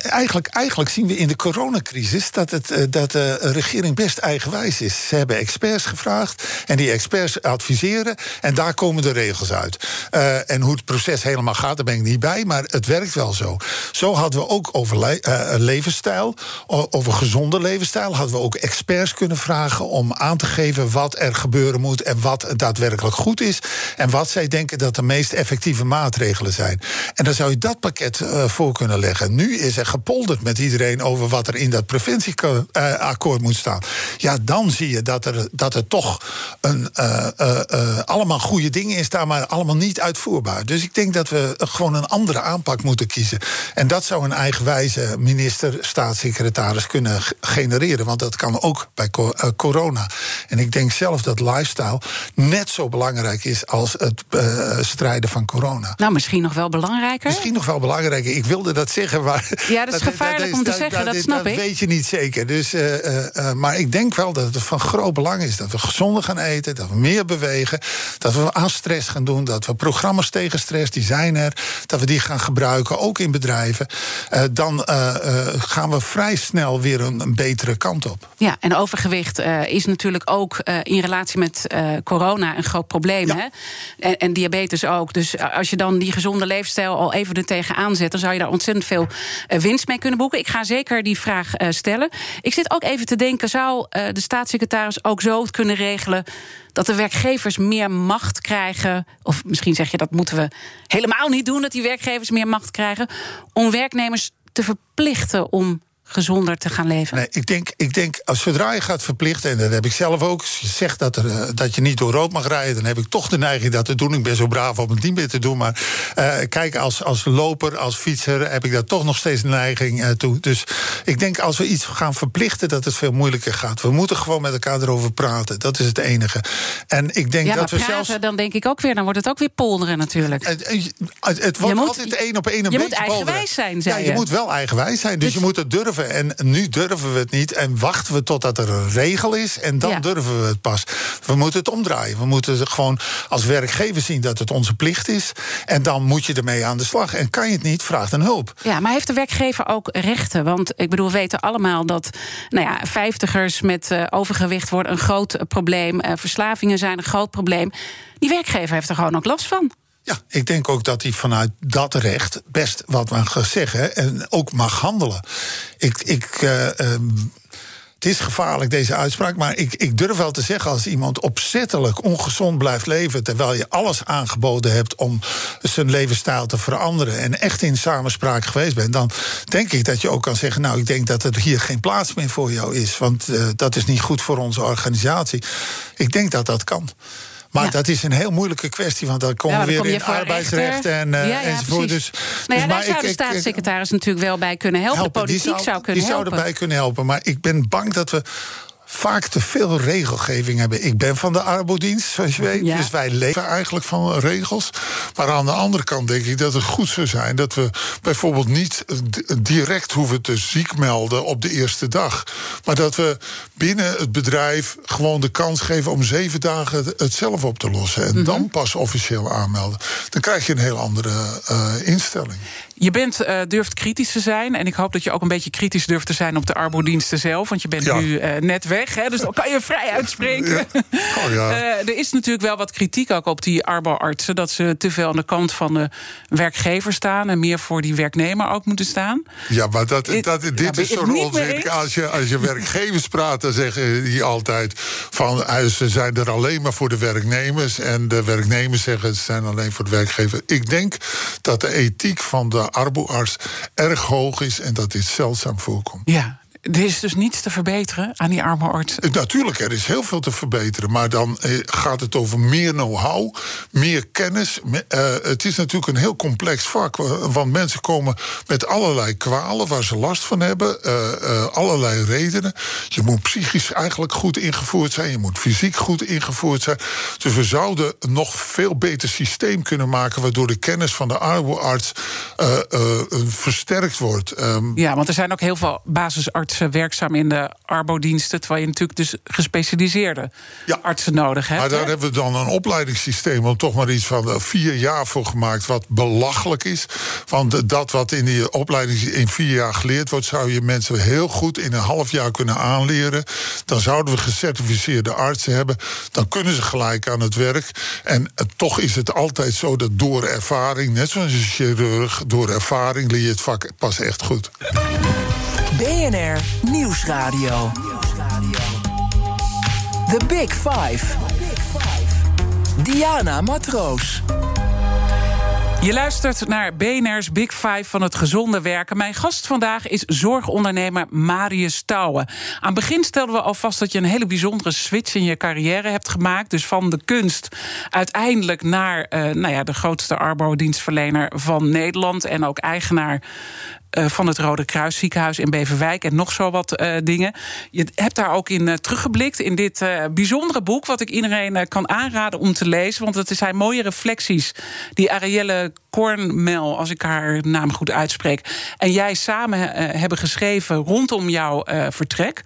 Eigenlijk, eigenlijk zien we in de coronacrisis dat, het, dat de regering best eigenwijs is. Ze hebben experts gevraagd en die experts adviseren en daar komen de regels uit. Uh, en hoe het proces helemaal gaat, daar ben ik niet bij, maar het werkt wel zo. Zo hadden we ook over le levensstijl, over gezonde levensstijl, hadden we ook experts kunnen vragen om aan te geven wat er gebeuren moet en wat daadwerkelijk goed is en wat zij denken dat de meest effectieve maatregelen zijn. En dan zou je dat pakket uh, voor kunnen leggen. Nu is er gepolderd met iedereen over wat er in dat preventieakkoord moet staan. Ja, dan zie je dat er, dat er toch een, uh, uh, allemaal goede dingen in staan, maar allemaal niet uitvoerbaar. Dus ik denk dat we gewoon een andere aanpak moeten kiezen. En dat zou een eigenwijze minister, staatssecretaris kunnen genereren. Want dat kan ook bij corona. En ik denk zelf dat lifestyle net zo belangrijk is als het strijden van corona. Nou, misschien nog wel belangrijker. Misschien nog wel belangrijker. Ik wilde dat zeggen, maar ja, dat is gevaarlijk om te zeggen, dat, snap ik. Dat weet je niet zeker. Dus, uh, uh, maar ik denk wel dat het van groot belang is dat we gezonder gaan eten, dat we meer bewegen, dat we aan stress gaan doen, dat we programma's tegen stress, die zijn er, dat we die gaan gebruiken, ook in bedrijven. Dan gaan we vrij snel weer een, een, betere kant op. Ja, en overgewicht is natuurlijk ook in relatie met corona een groot probleem. Ja. Hè? En, en, diabetes ook. Dus als je dan die gezonde leefstijl al even er tegenaan zet, dan zou je daar ontzettend veel winst mee kunnen boeken. Ik ga zeker die vraag uh, stellen. Ik zit ook even te denken: zou uh, de staatssecretaris ook zo kunnen regelen dat de werkgevers meer macht krijgen? Of misschien zeg je dat moeten we helemaal niet doen, dat die werkgevers meer macht krijgen om werknemers te verplichten om gezonder te gaan leven? Nee, ik denk, ik denk als zodra je gaat verplichten, en dat heb ik zelf ook, je zegt dat, er, uh, dat je niet door rood mag rijden, dan heb ik toch de neiging dat te doen. Ik ben zo braaf om het niet meer te doen. Maar uh, kijk, als, als loper, als fietser, heb ik daar toch nog steeds de neiging uh, toe. Dus ik denk als we iets gaan verplichten, dat het veel moeilijker gaat. We moeten gewoon met elkaar erover praten. Dat is het enige. En ik denk ja, dat we praten, zelfs. Dan denk ik ook weer, dan wordt het ook weer polderen natuurlijk. Het, het, het wordt altijd één op één een je beetje moet eigenwijs zijn, zei Ja, je, je moet wel eigenwijs zijn. Dus, dus je moet het durven. En nu durven we het niet en wachten we totdat er een regel is en dan ja. durven we het pas. We moeten het omdraaien. We moeten gewoon als werkgever zien dat het onze plicht is en dan moet je ermee aan de slag. En kan je het niet, vraag dan hulp. Ja, maar heeft de werkgever ook rechten? Want ik bedoel, we weten allemaal dat nou ja, vijftigers met uh, overgewicht worden een groot probleem. Uh, verslavingen zijn een groot probleem. Die werkgever heeft er gewoon ook last van. Ja, ik denk ook dat hij vanuit dat recht best wat mag zeggen en ook mag handelen. Ik, ik, uh, um, het is gevaarlijk, deze uitspraak. Maar ik, ik durf wel te zeggen, als iemand opzettelijk ongezond blijft leven. terwijl je alles aangeboden hebt om zijn levensstijl te veranderen. en echt in samenspraak geweest bent. dan denk ik dat je ook kan zeggen. Nou, ik denk dat er hier geen plaats meer voor jou is. Want uh, dat is niet goed voor onze organisatie. Ik denk dat dat kan. Maar ja. dat is een heel moeilijke kwestie, want dan komen ja, we weer kom in arbeidsrecht en, uh, ja, enzovoort. Dus, ja, dus daar zou de staatssecretaris natuurlijk wel bij kunnen helpen. helpen. De politiek die zou, zou kunnen die helpen. zou erbij kunnen helpen. Maar ik ben bang dat we vaak te veel regelgeving hebben. Ik ben van de arbodienst, zoals je weet. Ja. Dus wij leven eigenlijk van regels. Maar aan de andere kant denk ik dat het goed zou zijn... dat we bijvoorbeeld niet direct hoeven te ziek melden op de eerste dag. Maar dat we binnen het bedrijf gewoon de kans geven... om zeven dagen het zelf op te lossen. En Mhm. dan pas officieel aanmelden. Dan krijg je een heel andere uh, instelling. Je bent, uh, durft kritisch te zijn. En ik hoop dat je ook een beetje kritisch durft te zijn op de arbodiensten zelf. Want je bent Ja. nu uh, net weg. Hè, dus dan kan je vrij uitspreken. Ja. Oh ja. Uh, <laughs> er is natuurlijk wel wat kritiek ook op die arboartsen. Dat ze te veel aan de kant van de werkgever staan. En meer voor die werknemer ook moeten staan. Ja, maar dat, dit is zo'n onzin. Als je, als je werkgevers praat, dan zeggen die altijd... van eh, ze zijn er alleen maar voor de werknemers... en de werknemers zeggen ze zijn alleen voor de werkgever. Ik denk dat de ethiek van de arboarts erg hoog is... en dat dit zeldzaam voorkomt. Ja, er is dus niets te verbeteren aan die arboartsen. Eh, Natuurlijk, er is heel veel te verbeteren. Maar dan eh, gaat het over meer know-how, meer kennis. Eh, het is natuurlijk een heel complex vak. wa- Want mensen komen met allerlei kwalen waar ze last van hebben. allerlei redenen. Je moet psychisch eigenlijk goed ingevoerd zijn. Je moet fysiek goed ingevoerd zijn. Dus we zouden een nog veel beter systeem kunnen maken. waardoor de kennis van de eh, versterkt wordt. Ehm, Ja, want er zijn ook heel veel basisartsen werkzaam in de arbodiensten. Terwijl je natuurlijk dus gespecialiseerde Ja. artsen nodig hebt. Maar daar hebben we dan een opleidingssysteem om toch maar iets van eh, vier jaar voor gemaakt, wat belachelijk is. Want eh, dat wat in die opleiding in vier jaar geleerd wordt, zou je mensen heel goed in een half jaar kunnen aanleren. Dan zouden we gecertificeerde artsen hebben. Dan kunnen ze gelijk aan het werk. En eh, toch is het altijd zo dat door ervaring, net zoals een chirurg, door ervaring leer je het vak pas echt goed. BNR Nieuwsradio. The Big Five. Diana Matroos. Je luistert naar BNR's Big Five van het gezonde werken. Mijn gast vandaag is zorgondernemer Marius Touwen. Aan het begin stelden we al vast dat je een hele bijzondere switch in je carrière hebt gemaakt. Dus van de kunst uiteindelijk naar eh, nou ja, de grootste arbodienstverlener van Nederland. En ook eigenaar van het Rode Kruis ziekenhuis in Beverwijk en nog zo wat eh, dingen. Je hebt daar ook in eh, teruggeblikt in dit eh, bijzondere boek, wat ik iedereen eh, kan aanraden om te lezen. Want het zijn mooie reflecties die Arielle Kornmel, als ik haar naam goed uitspreek, en jij samen eh, hebben geschreven rondom jouw eh, vertrek.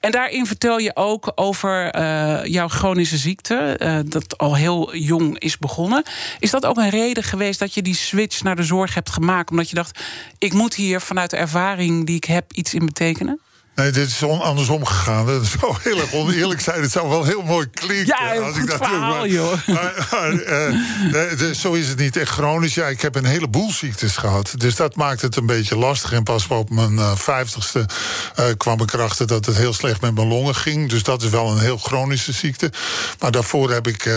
En daarin vertel je ook over eh, jouw chronische ziekte, dat al heel jong is begonnen. Is dat ook een reden geweest dat je die switch naar de zorg hebt gemaakt? Omdat je dacht, ik moet hier vanuit de ervaring die ik heb iets in betekenen? Nee, dit is andersom gegaan. Dat zou heel erg oneerlijk zijn. Het zou wel heel mooi klinken. Ja, als ik dat doe, verhaal, maar- joh. Maar, maar, dus zo is het niet echt chronisch. Ja, ik heb een heleboel ziektes gehad. Dus dat maakt het een beetje lastig. En pas op mijn eh, vijftigste eh, kwam ik erachter dat het heel slecht met mijn longen ging. Dus dat is wel een heel chronische ziekte. Maar daarvoor heb ik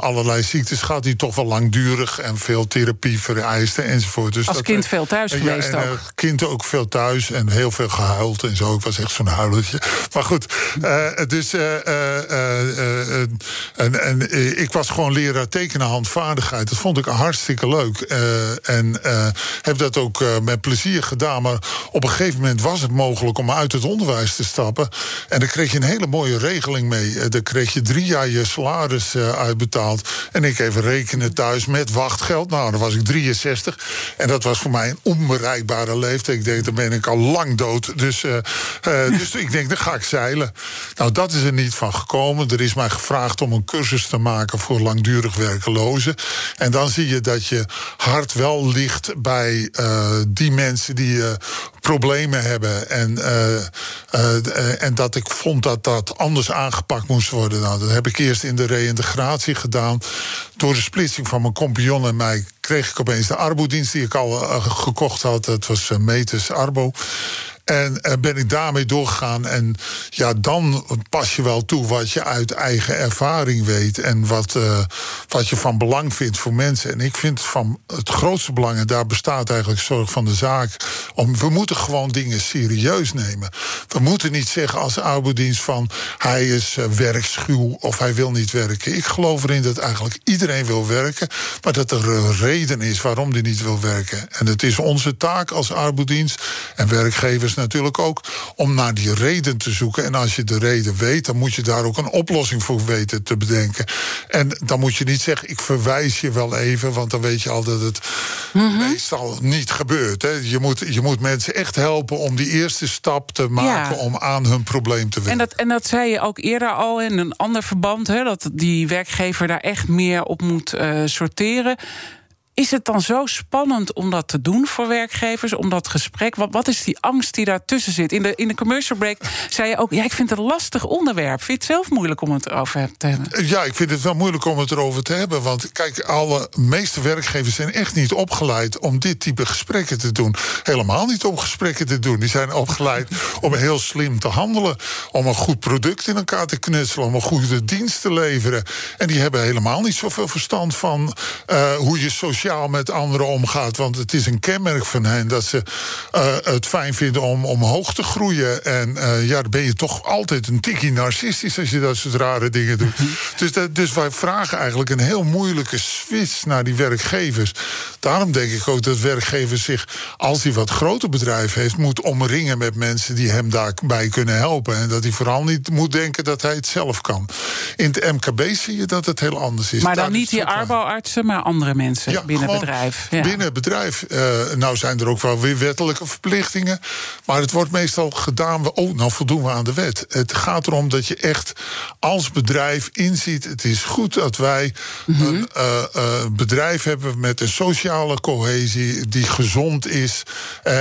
allerlei ziektes gehad... die toch wel langdurig en veel therapie vereisten enzovoort. Dus Als dat, kind veel thuis ja, geweest en, eh, ook. kind ook veel thuis en heel veel gehuild en zo. Was echt zo'n huilertje. Maar goed, eh, dus. eh, eh, en, en ik was gewoon leraar tekenen handvaardigheid. Dat vond ik hartstikke leuk. En heb dat ook met plezier gedaan. Maar op een gegeven moment was het mogelijk om uit het onderwijs te stappen. En daar kreeg je een hele mooie regeling mee. Daar kreeg je drie jaar je salaris uitbetaald. En ik even rekenen thuis met wachtgeld. Nou, dan was ik 63. En dat was voor mij een onbereikbare leeftijd. Ik denk, dan ben ik al lang dood. Dus, eh, dus ik denk, dan ga ik zeilen. Nou, dat is er niet van gekomen. Er is mij gevraagd om een cursus te maken voor langdurig werkelozen. En dan zie je dat je hart wel ligt bij eh, die mensen die eh, problemen hebben. En, en dat ik vond dat dat anders aangepakt moest worden. Nou, dat heb ik eerst in de reïntegratie gedaan. door de splitsing van mijn compagnon en mij kreeg ik opeens de Arbo-dienst die ik al gekocht had. Dat was Metis Arbo. En uh, ben ik daarmee doorgegaan. En ja, dan pas je wel toe wat je uit eigen ervaring weet. En wat, uh, wat je van belang vindt voor mensen. En ik vind van het grootste belang, en daar bestaat eigenlijk zorg van de zaak. Om, we moeten gewoon dingen serieus nemen. We moeten niet zeggen als arbodienst van hij is uh, werkschuw of hij wil niet werken. Ik geloof erin dat eigenlijk iedereen wil werken. Maar dat er een reden is waarom die niet wil werken. En het is onze taak als arbodienst en werkgevers natuurlijk ook om naar die reden te zoeken. En als je de reden weet, dan moet je daar ook een oplossing voor weten te bedenken. En dan moet je niet zeggen, ik verwijs je wel even, want dan weet je al dat het mm -hmm. meestal niet gebeurt. Hè. Je, moet, je moet mensen echt helpen om die eerste stap te maken ja. om aan hun probleem te werken. En dat, en dat zei je ook eerder al in een ander verband, hè, dat die werkgever daar echt meer op moet uh, sorteren. Is het dan zo spannend om dat te doen voor werkgevers, om dat gesprek? Wat, wat is die angst die daartussen zit? In de, in de commercial break zei je ook: ja, ik vind het een lastig onderwerp. Vind je het zelf moeilijk om het erover te hebben? Ja, ik vind het wel moeilijk om het erover te hebben. Want kijk, alle meeste werkgevers zijn echt niet opgeleid om dit type gesprekken te doen. Helemaal niet om gesprekken te doen. Die zijn opgeleid om heel slim te handelen, om een goed product in elkaar te knutselen, om een goede dienst te leveren. En die hebben helemaal niet zoveel verstand van uh, hoe je sociaal met anderen omgaat. Want het is een kenmerk van hen dat ze uh, het fijn vinden om omhoog te groeien. En uh, ja, dan ben je toch altijd een tikkie narcistisch als je dat soort rare dingen doet. <laughs> dus, dat, dus wij vragen eigenlijk een heel moeilijke switch naar die werkgevers. Daarom denk ik ook dat werkgevers zich, als hij wat groter bedrijf heeft, moet omringen met mensen die hem daarbij kunnen helpen. En dat hij vooral niet moet denken dat hij het zelf kan. In het MKB zie je dat het heel anders is. Maar dan Daar niet die arbouartsen, maar andere mensen. Ja, binnen het bedrijf. Ja. Binnen het bedrijf. Uh, nou zijn er ook wel weer wettelijke verplichtingen. Maar het wordt meestal gedaan. Oh, nou voldoen we aan de wet. Het gaat erom dat je echt als bedrijf inziet. Het is goed dat wij mm -hmm. een uh, uh, bedrijf hebben met een sociale cohesie die gezond is.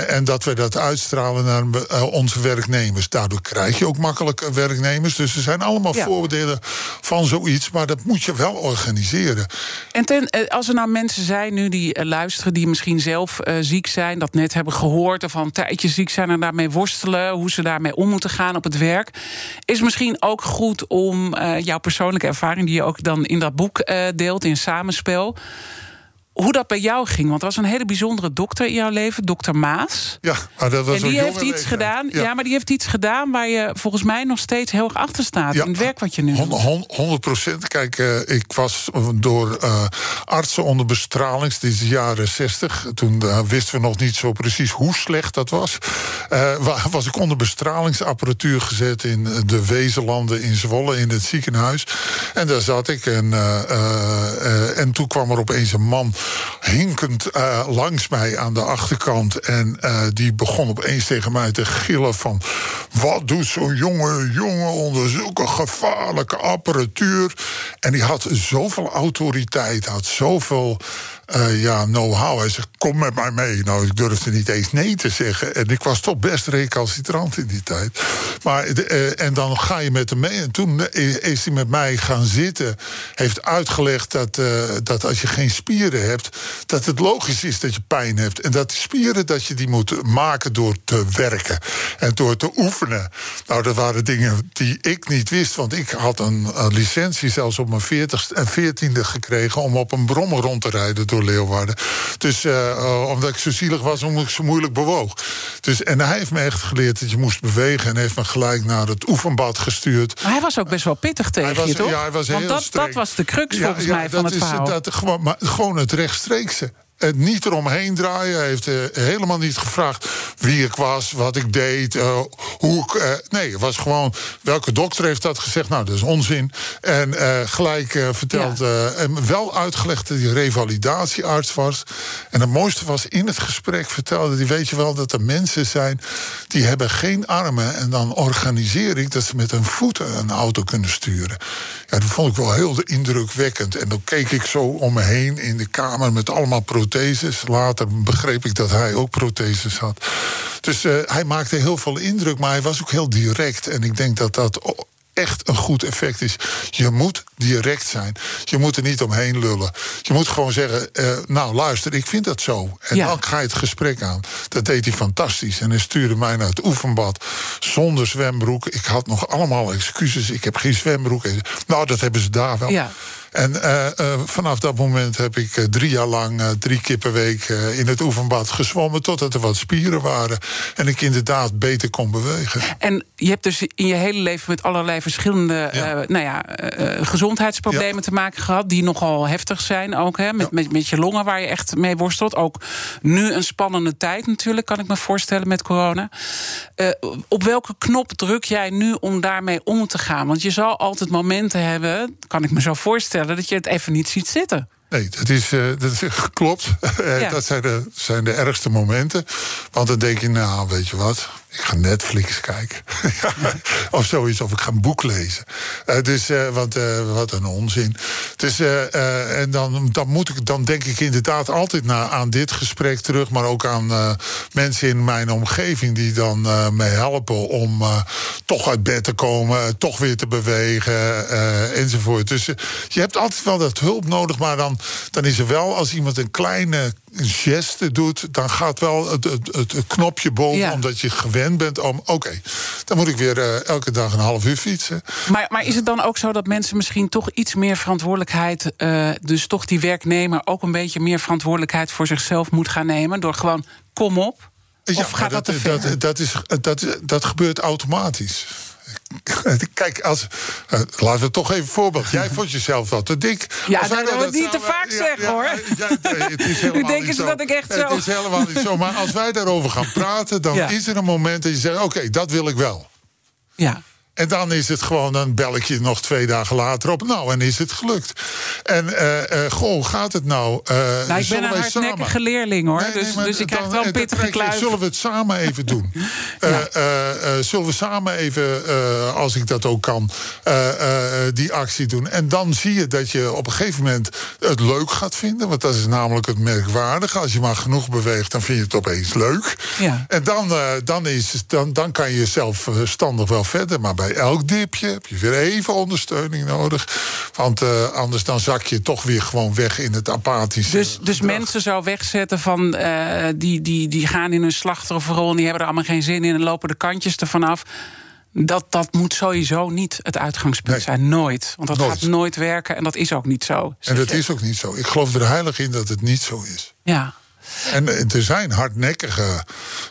en dat we dat uitstralen naar onze werknemers. Daardoor krijg je ook makkelijk werknemers. Dus er zijn allemaal ja. voordelen van zoiets. Maar dat moet je wel organiseren. En ten, als er nou mensen zijn nu die luisteren, die misschien zelf ziek zijn, dat net hebben gehoord, of al een tijdje ziek zijn en daarmee worstelen, hoe ze daarmee om moeten gaan op het werk, is misschien ook goed om uh, jouw persoonlijke ervaring, die je ook dan in dat boek deelt, in samenspel hoe dat bij jou ging. Want er was een hele bijzondere dokter in jouw leven, dokter Maas. Ja, maar dat was en die heeft iets gedaan. Ja. ja. maar die heeft iets gedaan waar je volgens mij nog steeds heel erg achter staat. Ja, in het werk wat je nu doet. 100 procent. Kijk, uh, ik was door uh, artsen onder bestraling. Dit is de jaren 60. Toen uh, wisten we nog niet zo precies hoe slecht dat was. was ik onder bestralingsapparatuur gezet in de Wezenlanden in Zwolle in het ziekenhuis. En daar zat ik. En, en toen kwam er opeens een man hinkend uh, langs mij aan de achterkant. En uh, die begon opeens tegen mij te gillen van... wat doet zo'n jonge jongen onder zulke gevaarlijke apparatuur? En die had zoveel autoriteit, had zoveel... Uh, ja, know-how. Hij zegt, kom met mij mee. Nou, ik durfde niet eens nee te zeggen. En ik was toch best recalcitrant in die tijd. Maar, uh, en dan ga je met hem mee. En toen is hij met mij gaan zitten. Heeft uitgelegd dat, dat als je geen spieren hebt... dat het logisch is dat je pijn hebt. En dat die spieren, dat je die moet maken door te werken. En door te oefenen. Nou, dat waren dingen die ik niet wist. Want ik had een, licentie zelfs op mijn 40 en 14e gekregen... om op een brommer rond te rijden door Leeuwarden. Dus uh, omdat ik zo zielig was, omdat ik zo moeilijk bewoog. Dus, en hij heeft me echt geleerd dat je moest bewegen... en heeft me gelijk naar het oefenbad gestuurd. Maar hij was ook best wel pittig tegen was, je, toch? Ja, hij was Want heel dat, streng. dat was de crux volgens ja, mij van dat het is, verhaal. Dat, gewoon, maar, gewoon het rechtstreekse het niet eromheen draaien. Hij heeft uh, helemaal niet gevraagd wie ik was, wat ik deed, uh, hoe ik. Uh, nee, het was gewoon welke dokter heeft dat gezegd. Nou, dat is onzin. En gelijk verteld. Ja. en wel uitgelegd dat hij revalidatiearts was. En het mooiste was in het gesprek vertelde hij: Weet je wel dat er mensen zijn die hebben geen armen. En dan organiseer ik dat ze met hun voeten een auto kunnen sturen. Ja, dat vond ik wel heel indrukwekkend. En dan keek ik zo om me heen in de kamer met allemaal protheses. Later begreep ik dat hij ook protheses had. Dus uh, hij maakte heel veel indruk, maar hij was ook heel direct. En ik denk dat dat echt een goed effect is. Je moet direct zijn. Je moet er niet omheen lullen. Je moet gewoon zeggen: eh, Nou, luister, ik vind dat zo. En Ja. dan ga je het gesprek aan. Dat deed hij fantastisch. En hij stuurde mij naar het oefenbad zonder zwembroek. Ik had nog allemaal excuses. Ik heb geen zwembroek. Nou, dat hebben ze daar wel. Ja. En eh, eh, vanaf dat moment heb ik eh, drie jaar lang, drie keer per week in het oefenbad gezwommen. Totdat er wat spieren waren. En ik inderdaad beter kon bewegen. En je hebt dus in je hele leven met allerlei verschillende Ja. nou ja, gezondheidsproblemen Ja. te maken gehad. Die nogal heftig zijn ook. Hè? Met, Ja. met, met je longen waar je echt mee worstelt. Ook nu een spannende tijd natuurlijk, kan ik me voorstellen met corona. Op welke knop druk jij nu om daarmee om te gaan? Want je zal altijd momenten hebben, kan ik me zo voorstellen, dat je het even niet ziet zitten. Nee, dat is, eh, dat <laughs> klopt. <laughs> Ja. Dat zijn de, zijn de ergste momenten. Want dan denk je, nou, weet je wat? Ik ga Netflix kijken. <laughs> Of zoiets, of ik ga een boek lezen. Eh, dus, eh, want, eh, wat een onzin. Dus, en dan, dan, moet ik, dan denk ik inderdaad altijd naar, aan dit gesprek terug... maar ook aan mensen in mijn omgeving die dan me helpen... om toch uit bed te komen, toch weer te bewegen, enzovoort. Dus je hebt altijd wel dat hulp nodig... maar dan, dan is er wel, als iemand een kleine geste doet... dan gaat wel het, het, het, knopje boven, Ja. omdat je gewend bent om... oké, dan moet ik weer eh, elke dag een half uur fietsen. Maar, maar is het dan ook zo dat mensen misschien toch iets meer verantwoordelijkheid, eh, dus toch die werknemer ook een beetje meer verantwoordelijkheid voor zichzelf moet gaan nemen? Door gewoon, kom op. of gaat dat, te ver? dat, dat, is, dat, dat gebeurt automatisch. <laughs> Kijk, als, eh, laten we toch even een voorbeeld. Jij vond jezelf wel te dik. Ja, Als dat wil ik niet te vaak zeggen, hoor. ja, het is Nu denken ze dat ik echt Het zo- is helemaal niet zo. Maar als wij daarover gaan praten, dan is er een moment dat je zegt: oké, dat wil ik wel. Ja. En dan is het gewoon, dan bel ik je nog twee dagen later op. Nou, en is het gelukt. En eh, eh, goh, gaat het nou? Eh, Nou, ik ben een hardnekkige samen- leerling hoor. Nee, nee, dus, maar dus ik krijg wel een pittige kluif. Zullen we het samen even doen? <laughs> Ja. zullen we samen even, als ik dat ook kan, die actie doen? En dan zie je dat je op een gegeven moment het leuk gaat vinden. Want dat is namelijk het merkwaardige. Als je maar genoeg beweegt, dan vind je het opeens leuk. Ja. En dan, dan, is, dan, dan kan je zelfstandig wel verder. Maar bij elk dipje heb je weer even ondersteuning nodig. Want eh, anders dan zak je toch weer gewoon weg in het apathische. Dus, dus gedrag. mensen zo wegzetten van eh, die, die, die gaan in hun slachtofferrol en die hebben er allemaal geen zin in en lopen de kantjes ervan af. Dat, dat moet sowieso niet het uitgangspunt Nee. zijn. Nooit. Want dat Nooit. gaat nooit werken en dat is ook niet zo. En dat je. is ook niet zo. Ik geloof er heilig in dat het niet zo is. Ja. En eh, er zijn hardnekkige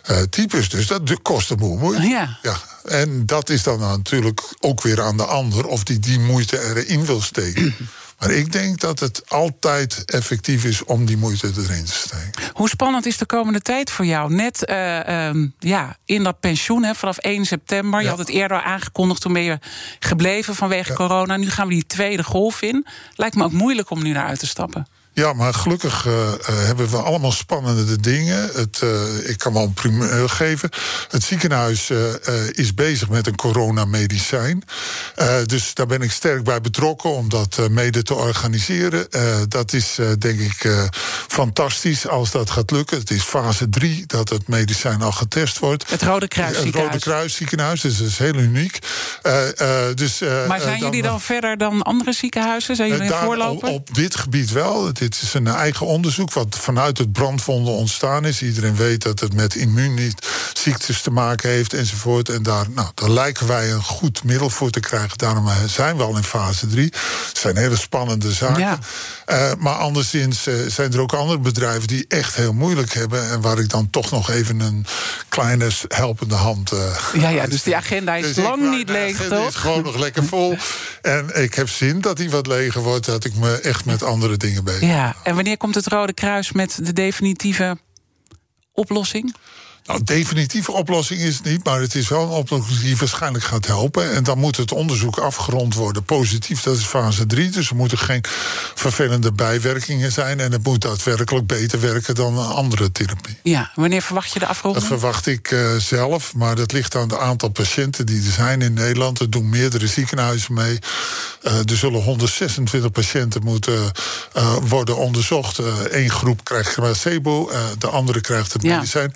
eh, types, dus dat kost een boel moeite. Ja. ja. En dat is dan natuurlijk ook weer aan de ander of die die moeite erin wil steken. <clears throat> Maar ik denk dat het altijd effectief is om die moeite erin te steken. Hoe spannend is de komende tijd voor jou? Net eh, ehm, ja, in dat pensioen hè, vanaf 1 september. Je had het eerder aangekondigd, toen ben je gebleven vanwege corona. Nu gaan we die tweede golf in. Lijkt me ook moeilijk om nu naar uit te stappen. Ja, maar gelukkig eh, eh, hebben we allemaal spannende dingen. Het, eh, ik kan wel een primeur geven. Het ziekenhuis is bezig met een coronamedicijn. Dus daar ben ik sterk bij betrokken om dat mede te organiseren. Dat is denk ik fantastisch als dat gaat lukken. Het is fase 3 dat het medicijn al getest wordt. Het Rode Kruis Het Rode ziekenhuis. Kruis ziekenhuis, dus dat is heel uniek. Dus, Maar zijn jullie dan verder dan andere ziekenhuizen? Zijn jullie daar voorloper? Op, op dit gebied wel. Dit is een eigen onderzoek wat vanuit het brandwonden ontstaan is. Iedereen weet dat het met immuunziektes te maken heeft enzovoort. En daar, nou, daar lijken wij een goed middel voor te krijgen. Daarom eh, zijn we al in fase 3. Het zijn hele spannende zaken. Ja. Eh, maar anderszins eh, zijn er ook andere bedrijven die echt heel moeilijk hebben. En waar ik dan toch nog even een kleine helpende hand. Ja, ja, dus die agenda is dus lang niet leeg, Het toch? is gewoon nog lekker vol. <laughs> En ik heb zin dat hij wat leger wordt. Dat ik me echt met andere dingen bezig Ja, en wanneer komt het Rode Kruis met de definitieve oplossing? Nou, definitieve oplossing is het niet, maar het is wel een oplossing die waarschijnlijk gaat helpen. En dan moet het onderzoek afgerond worden. Positief, dat is fase 3. Dus er moeten geen vervelende bijwerkingen zijn. En het moet daadwerkelijk beter werken dan een andere therapie. Ja, wanneer verwacht je de Dat afronding? verwacht ik eh, zelf, maar dat ligt aan het aantal patiënten die er zijn in Nederland. Er doen meerdere ziekenhuizen mee. Eh, er zullen 126 patiënten moeten eh, worden onderzocht. Eén groep krijgt placebo, de andere krijgt het Ja. medicijn.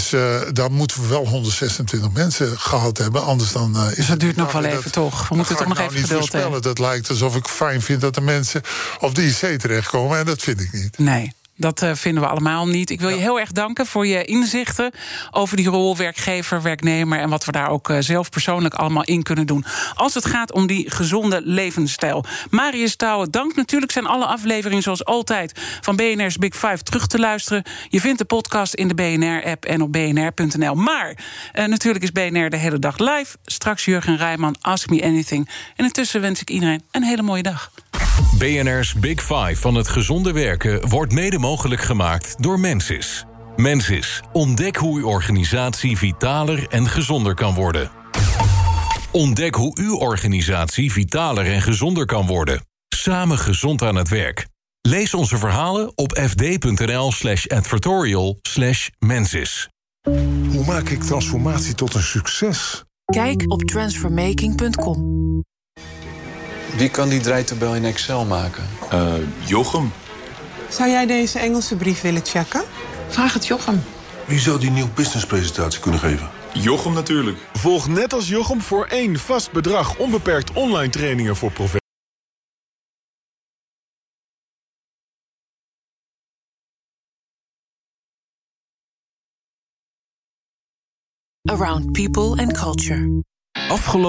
Dus eh, dan moeten we wel 126 mensen gehad hebben. Anders dan is Dus dat duurt nog wel dat- even, toch? We moeten ga toch nog nou even niet geduld hebben. Dat lijkt alsof ik fijn vind dat de mensen op de IC terechtkomen. En dat vind ik niet. Nee. Dat eh, vinden we allemaal niet. Ik wil je heel erg danken voor je inzichten over die rol werkgever, werknemer en wat we daar ook eh, zelf persoonlijk allemaal in kunnen doen. Als het gaat om die gezonde levensstijl. Marius Touwen, dank. Natuurlijk zijn alle afleveringen zoals altijd van BNR's Big Five terug te luisteren. Je vindt de podcast in de BNR-app en op bnr.nl. Maar eh, natuurlijk is BNR de hele dag live. Straks Jurgen Rijman, Ask Me Anything. En intussen wens ik iedereen een hele mooie dag. BNR's Big Five van het gezonde werken wordt mede mogelijk gemaakt door Mensis. Mensis, ontdek hoe uw organisatie vitaler en gezonder kan worden. Ontdek hoe uw organisatie vitaler en gezonder kan worden. Samen gezond aan het werk. Lees onze verhalen op fd.nl slash advertorial slash mensis. Hoe maak ik transformatie tot een succes? Kijk op transformaking.com. Wie kan die draaitabel in Excel maken? Uh, Jochem. Zou jij deze Engelse brief willen checken? Vraag het Jochem. Wie zou die nieuwe businesspresentatie kunnen geven? Jochem natuurlijk. Volg net als Jochem voor één vast bedrag onbeperkt online trainingen voor professionals. Around people and culture. Afgelopen.